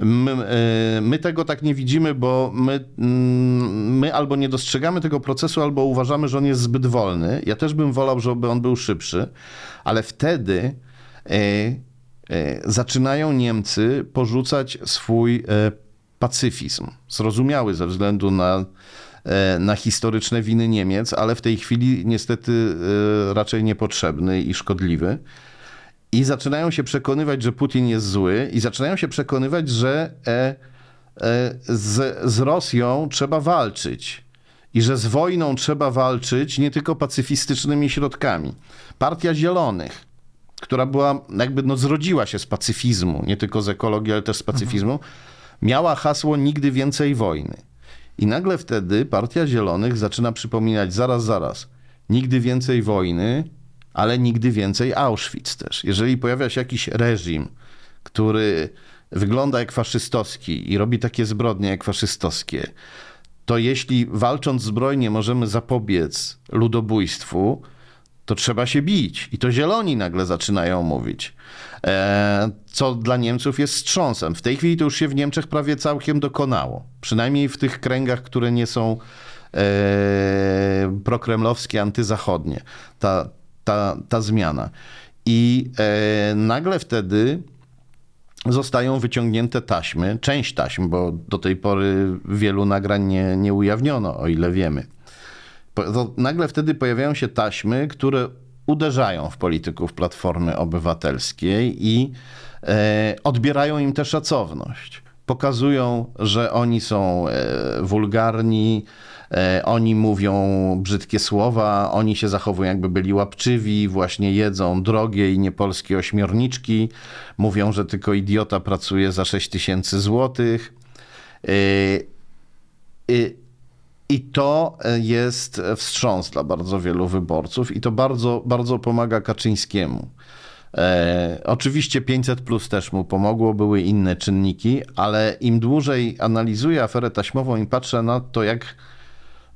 Speaker 3: My, e, my tego tak nie widzimy, bo my, mm, my albo nie dostrzegamy tego procesu, albo uważamy, że on jest zbyt wolny. Ja też bym wolał, żeby on był szybszy, ale wtedy e, e, zaczynają Niemcy porzucać swój e, pacyfizm. Zrozumiały ze względu na, e, na historyczne winy Niemiec, ale w tej chwili niestety e, raczej niepotrzebny i szkodliwy. I zaczynają się przekonywać, że Putin jest zły, i zaczynają się przekonywać, że e, e, z, z Rosją trzeba walczyć. I że z wojną trzeba walczyć nie tylko pacyfistycznymi środkami. Partia Zielonych, która była, jakby no, zrodziła się z pacyfizmu, nie tylko z ekologii, ale też z pacyfizmu, miała hasło nigdy więcej wojny. I nagle wtedy Partia Zielonych zaczyna przypominać, zaraz, zaraz, nigdy więcej wojny, ale nigdy więcej Auschwitz też. Jeżeli pojawia się jakiś reżim, który wygląda jak faszystowski i robi takie zbrodnie jak faszystowskie, to jeśli walcząc zbrojnie możemy zapobiec ludobójstwu, to trzeba się bić. I to zieloni nagle zaczynają mówić. E, co dla Niemców jest wstrząsem. W tej chwili to już się w Niemczech prawie całkiem dokonało. Przynajmniej w tych kręgach, które nie są e, prokremlowskie, antyzachodnie. Ta, ta, ta zmiana. I e, nagle wtedy zostają wyciągnięte taśmy, część taśm, bo do tej pory wielu nagrań nie, nie ujawniono, o ile wiemy. Po- nagle wtedy pojawiają się taśmy, które uderzają w polityków Platformy Obywatelskiej i e, odbierają im tę szacowność. Pokazują, że oni są e, wulgarni, e, oni mówią brzydkie słowa, oni się zachowują jakby byli łapczywi, właśnie jedzą drogie i niepolskie ośmiorniczki, mówią, że tylko idiota pracuje za 6 tysięcy złotych. E, i- to jest wstrząs dla bardzo wielu wyborców i to bardzo, bardzo pomaga Kaczyńskiemu. E, oczywiście 500 plus też mu pomogło, były inne czynniki, ale im dłużej analizuję aferę taśmową i patrzę na to, jak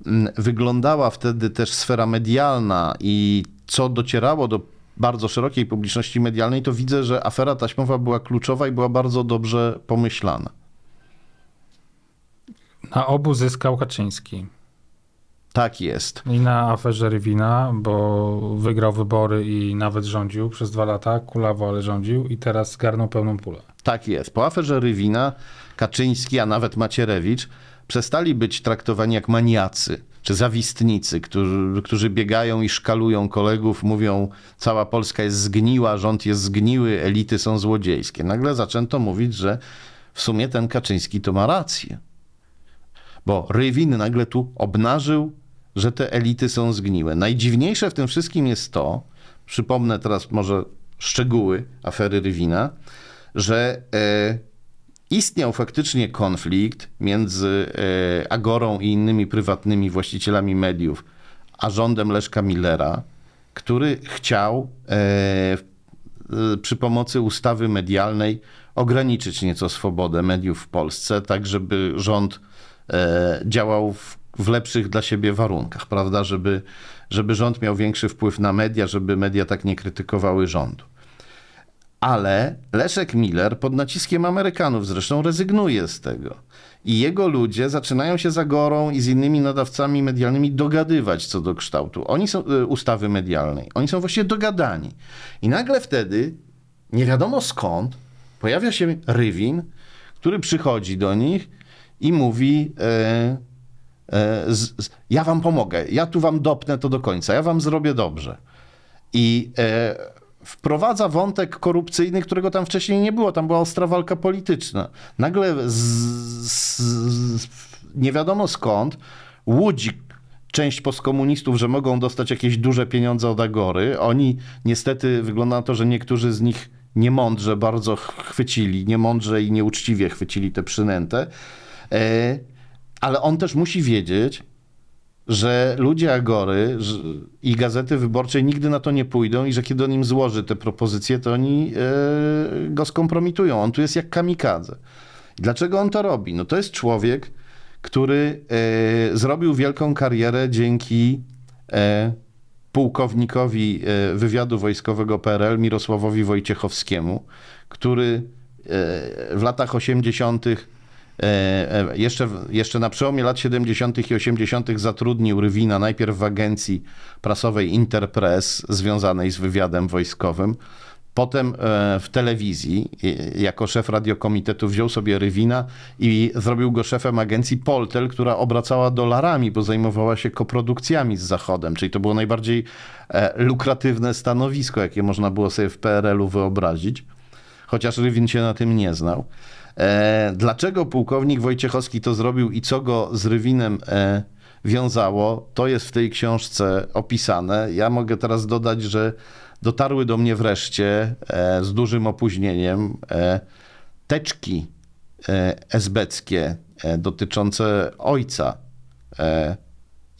Speaker 3: mm, wyglądała wtedy też sfera medialna i co docierało do bardzo szerokiej publiczności medialnej, to widzę, że afera taśmowa była kluczowa i była bardzo dobrze pomyślana.
Speaker 2: Na obu zyskał Kaczyński.
Speaker 3: Tak jest.
Speaker 2: I na aferze Rywina, bo wygrał wybory i nawet rządził przez dwa lata, kulawo, ale rządził i teraz zgarnął pełną pulę.
Speaker 3: Tak jest. Po aferze Rywina Kaczyński, a nawet Macierewicz przestali być traktowani jak maniacy czy zawistnicy, którzy, którzy biegają i szkalują kolegów, mówią cała Polska jest zgniła, rząd jest zgniły, elity są złodziejskie. Nagle zaczęto mówić, że w sumie ten Kaczyński to ma rację. Bo Rywin nagle tu obnażył, że te elity są zgniłe. Najdziwniejsze w tym wszystkim jest to, przypomnę teraz może szczegóły afery Rywina, że e, istniał faktycznie konflikt między e, Agorą i innymi prywatnymi właścicielami mediów, a rządem Leszka Millera, który chciał e, e, przy pomocy ustawy medialnej ograniczyć nieco swobodę mediów w Polsce, tak żeby rząd e, działał w, w lepszych dla siebie warunkach, prawda, żeby, żeby rząd miał większy wpływ na media, żeby media tak nie krytykowały rządu. Ale Leszek Miller pod naciskiem Amerykanów zresztą rezygnuje z tego. I jego ludzie zaczynają się za Gorą i z innymi nadawcami medialnymi dogadywać co do kształtu Oni są, y, ustawy medialnej. Oni są właściwie dogadani. I nagle wtedy, nie wiadomo skąd, pojawia się Rywin, który przychodzi do nich i mówi: e, e, z, z, Ja wam pomogę, ja tu wam dopnę to do końca, ja wam zrobię dobrze. I e, wprowadza wątek korupcyjny, którego tam wcześniej nie było. Tam była ostra walka polityczna. Nagle z, z, nie wiadomo skąd łudzi część postkomunistów, że mogą dostać jakieś duże pieniądze od Agory. Oni niestety, wygląda na to, że niektórzy z nich niemądrze bardzo chwycili, niemądrze i nieuczciwie chwycili te przynętę. E, ale on też musi wiedzieć, że ludzie Agory i Gazety Wyborczej nigdy na to nie pójdą i że kiedy on im złoży te propozycje, to oni e, go skompromitują. On tu jest jak kamikadze. Dlaczego on to robi? No to jest człowiek, który e, zrobił wielką karierę dzięki e, pułkownikowi wywiadu wojskowego PRL Mirosławowi Wojciechowskiemu, który w latach 80 E, e, jeszcze, jeszcze na przełomie lat 70. i 80. zatrudnił Rywina najpierw w agencji prasowej Interpress związanej z wywiadem wojskowym. Potem e, w telewizji, jako szef radiokomitetu, wziął sobie Rywina i zrobił go szefem agencji Poltel, która obracała dolarami, bo zajmowała się koprodukcjami z Zachodem. Czyli to było najbardziej lukratywne stanowisko, jakie można było sobie w PRL-u wyobrazić, chociaż Rywin się na tym nie znał. E, dlaczego pułkownik Wojciechowski to zrobił i co go z Rywinem e, wiązało, to jest w tej książce opisane. Ja mogę teraz dodać, że dotarły do mnie wreszcie e, z dużym opóźnieniem teczki esbeckie dotyczące ojca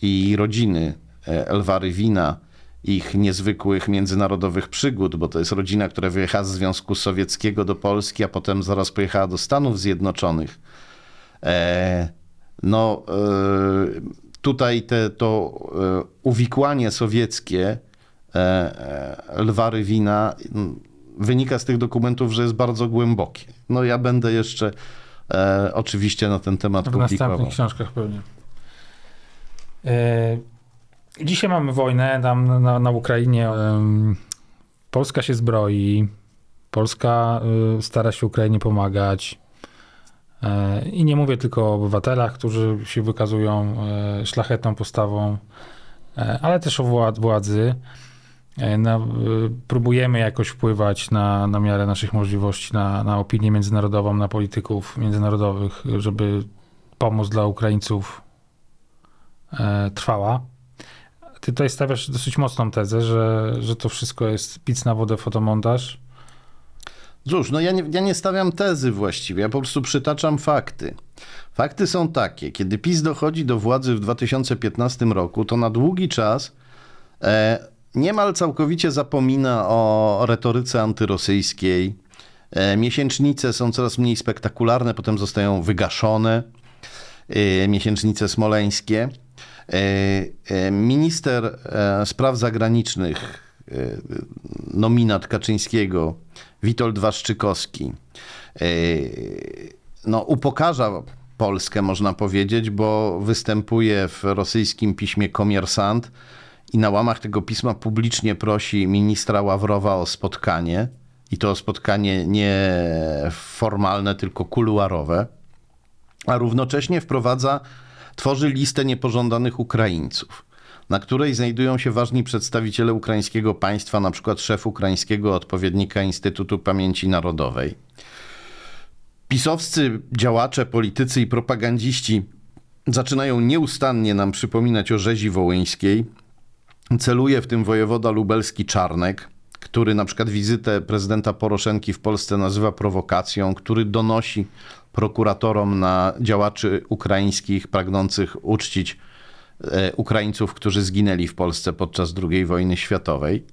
Speaker 3: i rodziny Elwa Rywina, ich niezwykłych międzynarodowych przygód, bo to jest rodzina, która wyjechała z Związku Sowieckiego do Polski, a potem zaraz pojechała do Stanów Zjednoczonych. E, no, e, tutaj te, to e, uwikłanie sowieckie e, e, Lwa Rywina wynika z tych dokumentów, że jest bardzo głębokie. No ja będę jeszcze e, oczywiście na ten temat
Speaker 2: w
Speaker 3: publikował.
Speaker 2: W następnych książkach pewnie. Dzisiaj mamy wojnę tam na, na Ukrainie. Polska się zbroi. Polska y, stara się Ukrainie pomagać. E, I nie mówię tylko o obywatelach, którzy się wykazują e, szlachetną postawą, e, ale też o władzy. Na, próbujemy jakoś wpływać na, na miarę naszych możliwości na, na opinię międzynarodową, na polityków międzynarodowych, żeby pomoc dla Ukraińców trwała. Ty tutaj stawiasz dosyć mocną tezę, że, że to wszystko jest pic na wodę, fotomontaż.
Speaker 3: Cóż, no ja nie, ja nie stawiam tezy właściwie, ja po prostu przytaczam fakty. Fakty są takie, kiedy PiS dochodzi do władzy w 2015 roku, to na długi czas e, niemal całkowicie zapomina o retoryce antyrosyjskiej. E, miesięcznice są coraz mniej spektakularne, potem zostają wygaszone. E, miesięcznice smoleńskie. E, e, minister e, spraw zagranicznych, nominat Kaczyńskiego, Witold Waszczykowski, no, upokarza Polskę, można powiedzieć, bo występuje w rosyjskim piśmie Komiersant i na łamach tego pisma publicznie prosi ministra Ławrowa o spotkanie. I to spotkanie nie formalne, tylko kuluarowe. A równocześnie wprowadza, tworzy listę niepożądanych Ukraińców, na której znajdują się ważni przedstawiciele ukraińskiego państwa, przykład szef ukraińskiego odpowiednika Instytutu Pamięci Narodowej. Pisowscy działacze, politycy i propagandziści zaczynają nieustannie nam przypominać o rzezi wołyńskiej. Celuje w tym wojewoda lubelski Czarnek, który na przykład wizytę prezydenta Poroszenki w Polsce nazywa prowokacją, który donosi prokuratorom na działaczy ukraińskich pragnących uczcić e, Ukraińców, którzy zginęli w Polsce podczas II wojny światowej.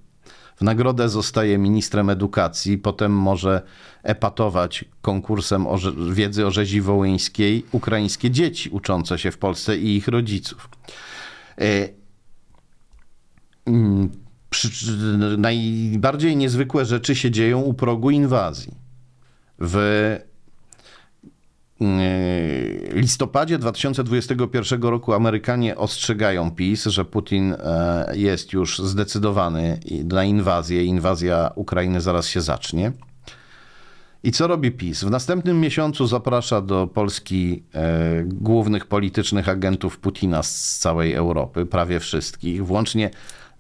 Speaker 3: W nagrodę zostaje ministrem edukacji, potem może epatować konkursem o wiedzy o rzezi wołyńskiej ukraińskie dzieci uczące się w Polsce i ich rodziców. E, mm, najbardziej niezwykłe rzeczy się dzieją u progu inwazji. W listopadzie 2021 roku Amerykanie ostrzegają PiS, że Putin e, jest już zdecydowany na inwazję. Inwazja Ukrainy zaraz się zacznie. I co robi PiS? W następnym miesiącu zaprasza do Polski e, głównych politycznych agentów Putina z całej Europy, prawie wszystkich, włącznie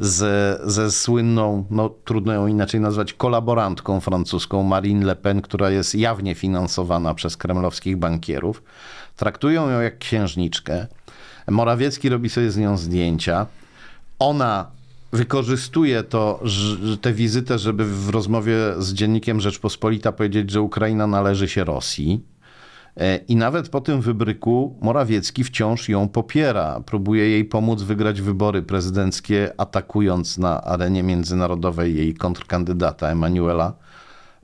Speaker 3: z, ze słynną, no trudno ją inaczej nazwać, kolaborantką francuską Marine Le Pen, która jest jawnie finansowana przez kremlowskich bankierów. Traktują ją jak księżniczkę. Morawiecki robi sobie z nią zdjęcia. Ona wykorzystuje to, tę wizytę, żeby w rozmowie z dziennikiem Rzeczpospolita powiedzieć, że Ukraina należy się Rosji. E, I nawet po tym wybryku Morawiecki wciąż ją popiera. Próbuje jej pomóc wygrać wybory prezydenckie, atakując na arenie międzynarodowej jej kontrkandydata Emmanuela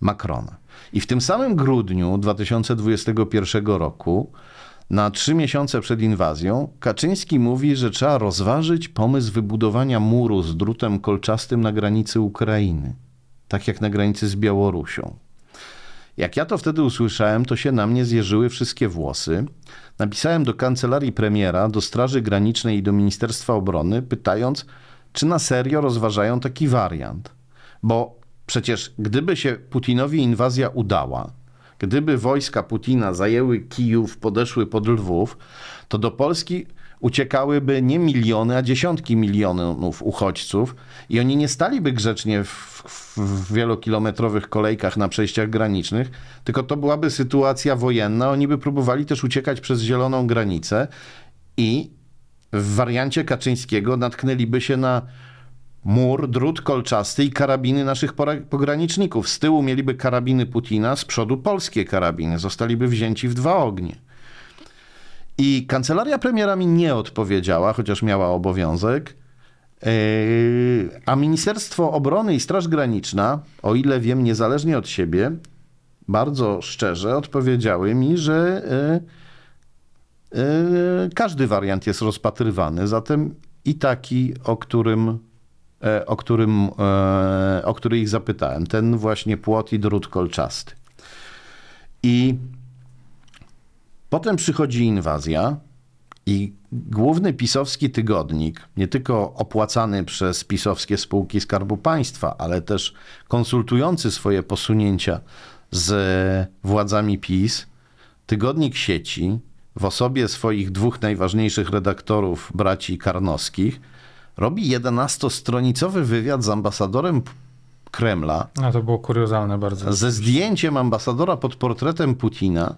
Speaker 3: Macrona. I w tym samym grudniu 2021 roku, na trzy miesiące przed inwazją, Kaczyński mówi, że trzeba rozważyć pomysł wybudowania muru z drutem kolczastym na granicy Ukrainy, tak jak na granicy z Białorusią. Jak ja to wtedy usłyszałem, to się na mnie zjeżyły wszystkie włosy. Napisałem do kancelarii premiera, do Straży Granicznej i do Ministerstwa Obrony, pytając, czy na serio rozważają taki wariant. Bo przecież gdyby się Putinowi inwazja udała, gdyby wojska Putina zajęły Kijów, podeszły pod Lwów, to do Polski uciekałyby nie miliony, a dziesiątki milionów uchodźców i oni nie staliby grzecznie w, w, wielokilometrowych kolejkach na przejściach granicznych, tylko to byłaby sytuacja wojenna. Oni by próbowali też uciekać przez zieloną granicę i w wariancie Kaczyńskiego natknęliby się na mur, drut kolczasty i karabiny naszych pograniczników. Z tyłu mieliby karabiny Putina, z przodu polskie karabiny. Zostaliby wzięci w dwa ognie. I kancelaria premiera mi nie odpowiedziała, chociaż miała obowiązek. E, a Ministerstwo Obrony i Straż Graniczna, o ile wiem, niezależnie od siebie, bardzo szczerze odpowiedziały mi, że e, e, każdy wariant jest rozpatrywany. Zatem i taki, o którym, o którym, o który ich zapytałem, ten właśnie płot i drut kolczasty. I Potem przychodzi inwazja i główny pisowski tygodnik, nie tylko opłacany przez pisowskie spółki Skarbu Państwa, ale też konsultujący swoje posunięcia z władzami PiS, tygodnik sieci w osobie swoich dwóch najważniejszych redaktorów, braci Karnowskich, robi 11-stronicowy wywiad z ambasadorem Kremla.
Speaker 2: No to było kuriozalne bardzo.
Speaker 3: Ze zdjęciem ambasadora pod portretem Putina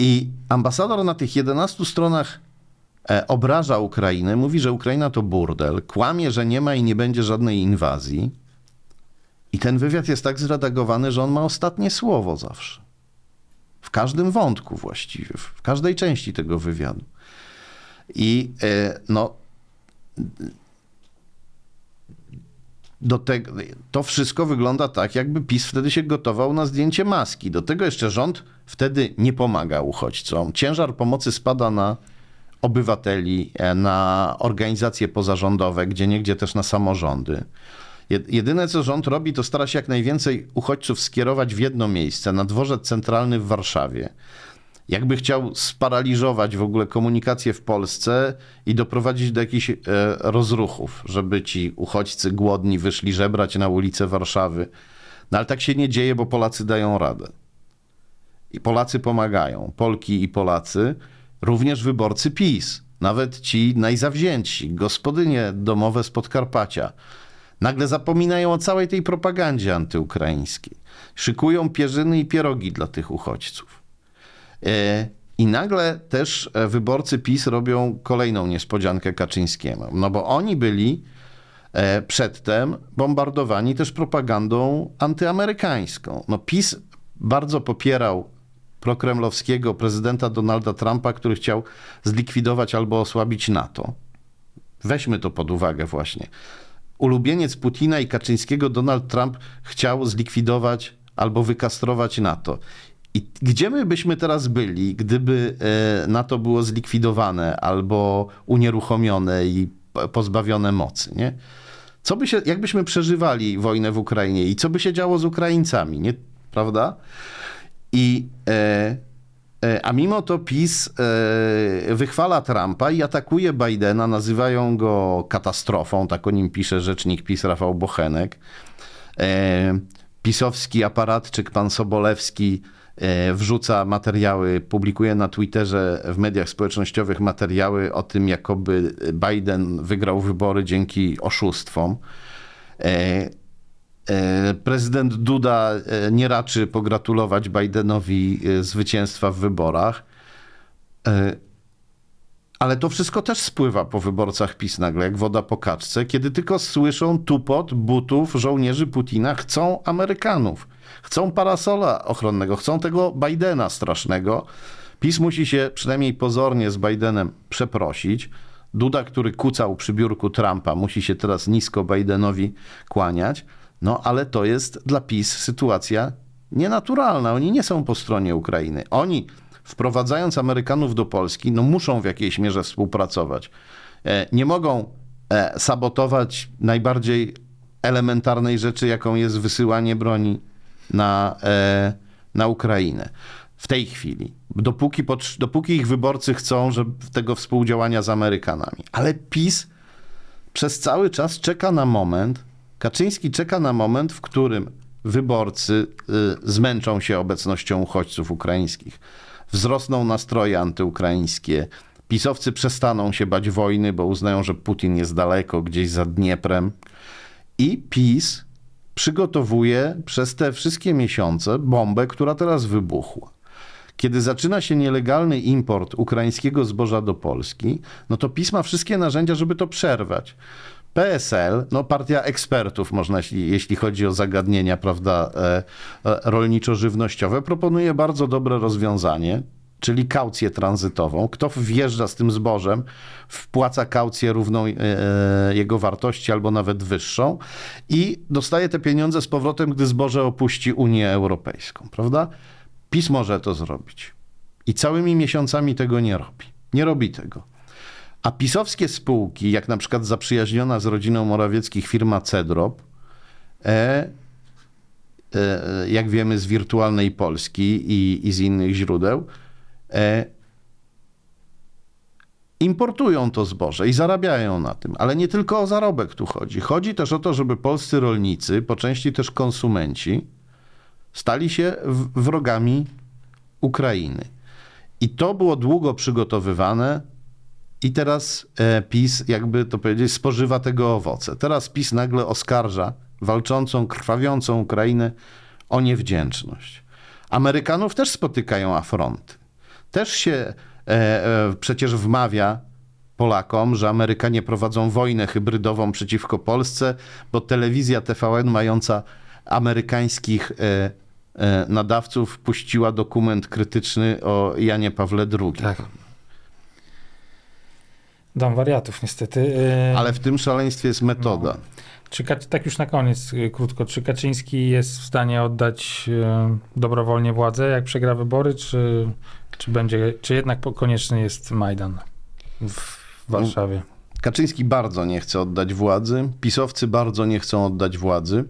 Speaker 3: i ambasador na tych 11 stronach e, obraża Ukrainę, mówi, że Ukraina to burdel, kłamie, że nie ma i nie będzie żadnej inwazji. I ten wywiad jest tak zredagowany, że on ma ostatnie słowo zawsze. W każdym wątku właściwie, w każdej części tego wywiadu. I e, no, do tego, to wszystko wygląda tak, jakby PiS wtedy się gotował na zdjęcie maski. Do tego jeszcze rząd wtedy nie pomaga uchodźcom. Ciężar pomocy spada na obywateli, e, na organizacje pozarządowe, gdzie niegdzie też na samorządy. Jedyne, co rząd robi, to stara się jak najwięcej uchodźców skierować w jedno miejsce, na dworzec centralny w Warszawie. Jakby chciał sparaliżować w ogóle komunikację w Polsce i doprowadzić do jakichś e, rozruchów, żeby ci uchodźcy głodni wyszli żebrać na ulice Warszawy. No ale tak się nie dzieje, bo Polacy dają radę. I Polacy pomagają. Polki i Polacy, również wyborcy PiS, nawet ci najzawziętsi, gospodynie domowe z Podkarpacia, nagle zapominają o całej tej propagandzie antyukraińskiej. Szykują pierzyny i pierogi dla tych uchodźców. E, I nagle też e, wyborcy PiS robią kolejną niespodziankę Kaczyńskiemu. No bo oni byli e, przedtem bombardowani też propagandą antyamerykańską. No PiS bardzo popierał prokremlowskiego prezydenta Donalda Trumpa, który chciał zlikwidować albo osłabić NATO. Weźmy to pod uwagę właśnie. Ulubieniec Putina i Kaczyńskiego Donald Trump chciał zlikwidować albo wykastrować NATO. I gdzie my byśmy teraz byli, gdyby e, NATO było zlikwidowane albo unieruchomione i pozbawione mocy, nie? Co by się, jakbyśmy przeżywali wojnę w Ukrainie i co by się działo z Ukraińcami, nie? Prawda? I, e, e, a mimo to PiS e, wychwala Trumpa i atakuje Bidena, nazywają go katastrofą, tak o nim pisze rzecznik PiS Rafał Bochenek. E, pisowski aparatczyk pan Sobolewski wrzuca materiały, publikuje na Twitterze, w mediach społecznościowych materiały o tym, jakoby Biden wygrał wybory dzięki oszustwom. E, e, Prezydent Duda e, nie raczy pogratulować Bidenowi e, zwycięstwa w wyborach. E, Ale to wszystko też spływa po wyborcach PiS nagle, jak woda po kaczce, kiedy tylko słyszą tupot butów żołnierzy Putina, chcą Amerykanów, chcą parasola ochronnego, chcą tego Bidena strasznego. PiS musi się przynajmniej pozornie z Bidenem przeprosić. Duda, który kucał przy biurku Trumpa, musi się teraz nisko Bidenowi kłaniać. No ale to jest dla PiS sytuacja nienaturalna. Oni nie są po stronie Ukrainy. Oni, wprowadzając Amerykanów do Polski, no muszą w jakiejś mierze współpracować. E, Nie mogą e, sabotować najbardziej elementarnej rzeczy, jaką jest wysyłanie broni na, e, na Ukrainę. W tej chwili. Dopóki, dopóki ich wyborcy chcą że tego współdziałania z Amerykanami. Ale PiS przez cały czas czeka na moment, Kaczyński czeka na moment, w którym wyborcy y, zmęczą się obecnością uchodźców ukraińskich, wzrosną nastroje antyukraińskie, pisowcy przestaną się bać wojny, bo uznają, że Putin jest daleko, gdzieś za Dnieprem. I PiS przygotowuje przez te wszystkie miesiące bombę, która teraz wybuchła. Kiedy zaczyna się nielegalny import ukraińskiego zboża do Polski, no to PiS ma wszystkie narzędzia, żeby to przerwać. PSL, no partia ekspertów, można, jeśli, jeśli chodzi o zagadnienia, prawda, e, e, rolniczo-żywnościowe, proponuje bardzo dobre rozwiązanie, czyli kaucję tranzytową. Kto wjeżdża z tym zbożem, wpłaca kaucję równą e, jego wartości albo nawet wyższą i dostaje te pieniądze z powrotem, gdy zboże opuści Unię Europejską, prawda? PiS może to zrobić. I całymi miesiącami tego nie robi. Nie robi tego. A pisowskie spółki, jak na przykład zaprzyjaźniona z rodziną Morawieckich firma Cedrop, e, e, jak wiemy z wirtualnej Polski i, i z innych źródeł, e, importują to zboże i zarabiają na tym. Ale nie tylko o zarobek tu chodzi. Chodzi też o to, żeby polscy rolnicy, po części też konsumenci, stali się wrogami Ukrainy. I to było długo przygotowywane, i teraz e, PiS, jakby to powiedzieć, spożywa tego owoce. Teraz PiS nagle oskarża walczącą, krwawiącą Ukrainę o niewdzięczność. Amerykanów też spotykają afronty. Też się e, e, przecież wmawia Polakom, że Amerykanie prowadzą wojnę hybrydową przeciwko Polsce, bo telewizja TVN mająca amerykańskich e, e, nadawców puściła dokument krytyczny o Janie Pawle II.
Speaker 2: Tak. Dom wariatów, niestety. Yy,
Speaker 3: Ale w tym szaleństwie jest metoda.
Speaker 2: Czy, Kac- tak już na koniec, yy, krótko. Czy Kaczyński jest w stanie oddać dobrowolnie władzę, jak przegra wybory, czy, czy, będzie, czy jednak konieczny jest Majdan w Warszawie?
Speaker 3: Kaczyński bardzo nie chce oddać władzy, pisowcy bardzo nie chcą oddać władzy.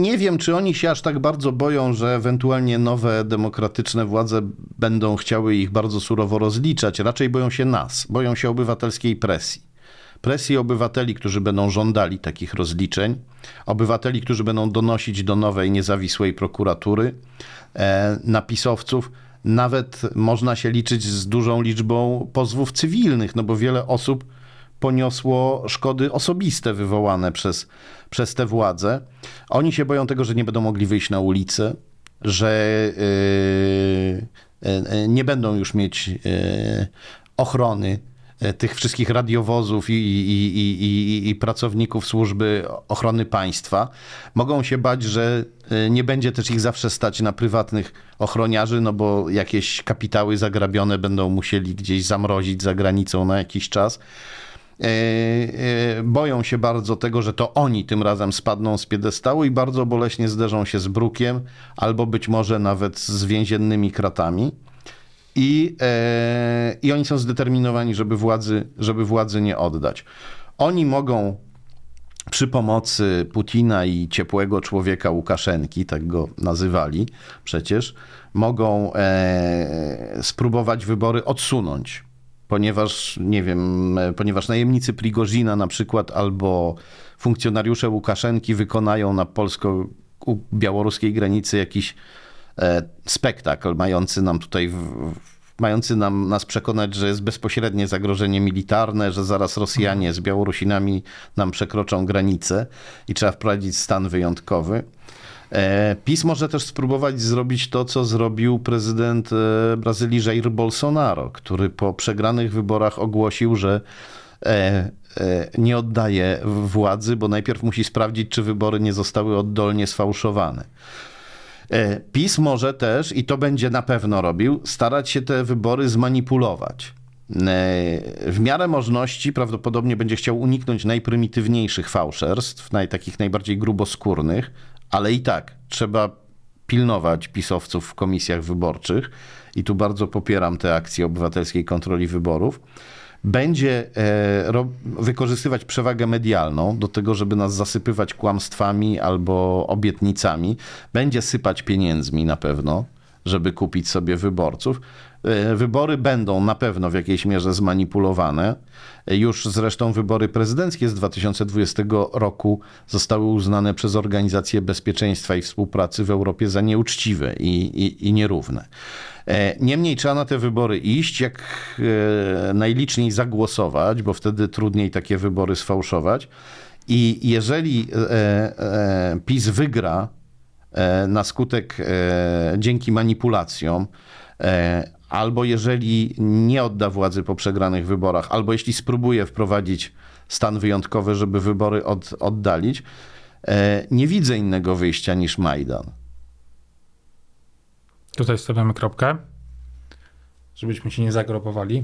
Speaker 3: Nie wiem, czy oni się aż tak bardzo boją, że ewentualnie nowe demokratyczne władze będą chciały ich bardzo surowo rozliczać. Raczej boją się nas, boją się obywatelskiej presji. Presji obywateli, którzy będą żądali takich rozliczeń, obywateli, którzy będą donosić do nowej, niezawisłej prokuratury, e, napisowców. Nawet można się liczyć z dużą liczbą pozwów cywilnych, no bo wiele osób poniosło szkody osobiste wywołane przez, przez te władze. Oni się boją tego, że nie będą mogli wyjść na ulicę, że yy, yy, nie będą już mieć yy, ochrony tych wszystkich radiowozów i, i, i, i, pracowników służby ochrony państwa. Mogą się bać, że yy, nie będzie też ich zawsze stać na prywatnych ochroniarzy, no bo jakieś kapitały zagrabione będą musieli gdzieś zamrozić za granicą na jakiś czas. E, e, boją się bardzo tego, że to oni tym razem spadną z piedestału i bardzo boleśnie zderzą się z brukiem, albo być może nawet z więziennymi kratami. I, e, i oni są zdeterminowani, żeby władzy, żeby władzy nie oddać. Oni mogą przy pomocy Putina i ciepłego człowieka Łukaszenki, tak go nazywali przecież, mogą e, spróbować wybory odsunąć ponieważ, nie wiem, ponieważ najemnicy Prigozina na przykład albo funkcjonariusze Łukaszenki wykonają na polsko-białoruskiej granicy jakiś e, spektakl mający nam tutaj w, mający nam, nas przekonać, że jest bezpośrednie zagrożenie militarne, że zaraz Rosjanie z Białorusinami nam przekroczą granicę i trzeba wprowadzić stan wyjątkowy. E, PiS może też spróbować zrobić to, co zrobił prezydent e, Brazylii Jair Bolsonaro, który po przegranych wyborach ogłosił, że e, nie oddaje władzy, bo najpierw musi sprawdzić, czy wybory nie zostały oddolnie sfałszowane. PiS może też, i to będzie na pewno robił, starać się te wybory zmanipulować. W miarę możliwości prawdopodobnie będzie chciał uniknąć najprymitywniejszych fałszerstw, naj, takich najbardziej gruboskórnych, ale i tak trzeba pilnować pisowców w komisjach wyborczych i tu bardzo popieram te akcje obywatelskiej kontroli wyborów. Będzie e, wykorzystywać przewagę medialną do tego, żeby nas zasypywać kłamstwami albo obietnicami. Będzie sypać pieniędzmi na pewno, żeby kupić sobie wyborców. E, wybory będą na pewno w jakiejś mierze zmanipulowane. E, już zresztą wybory prezydenckie z 2020 roku zostały uznane przez Organizację Bezpieczeństwa i Współpracy w Europie za nieuczciwe i, i, i nierówne. E, niemniej trzeba na te wybory iść, jak najliczniej zagłosować, bo wtedy trudniej takie wybory sfałszować. I jeżeli PiS wygra na skutek dzięki manipulacjom, albo jeżeli nie odda władzy po przegranych wyborach, albo jeśli spróbuje wprowadzić stan wyjątkowy, żeby wybory od, oddalić, e, nie widzę innego wyjścia niż Majdan.
Speaker 2: Tutaj stawiamy kropkę, żebyśmy się nie zagrobowali.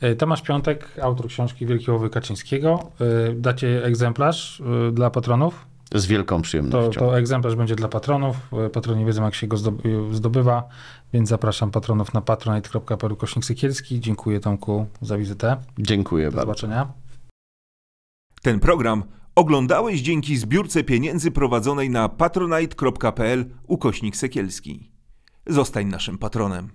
Speaker 2: E, Tomasz Piątek, autor książki Wielkiego Kaczyńskiego. E, dacie egzemplarz dla patronów?
Speaker 3: Z wielką przyjemnością.
Speaker 2: To, to egzemplarz będzie dla patronów. Patroni wiedzą, jak się go zdobywa, więc zapraszam patronów na patronite.pl Sykielski. Dziękuję Tomku za wizytę.
Speaker 3: Dziękuję
Speaker 2: Do
Speaker 3: bardzo.
Speaker 2: zobaczenia.
Speaker 1: Ten program oglądałeś dzięki zbiórce pieniędzy prowadzonej na patronite.pl ukośnik Sekielski. Zostań naszym patronem.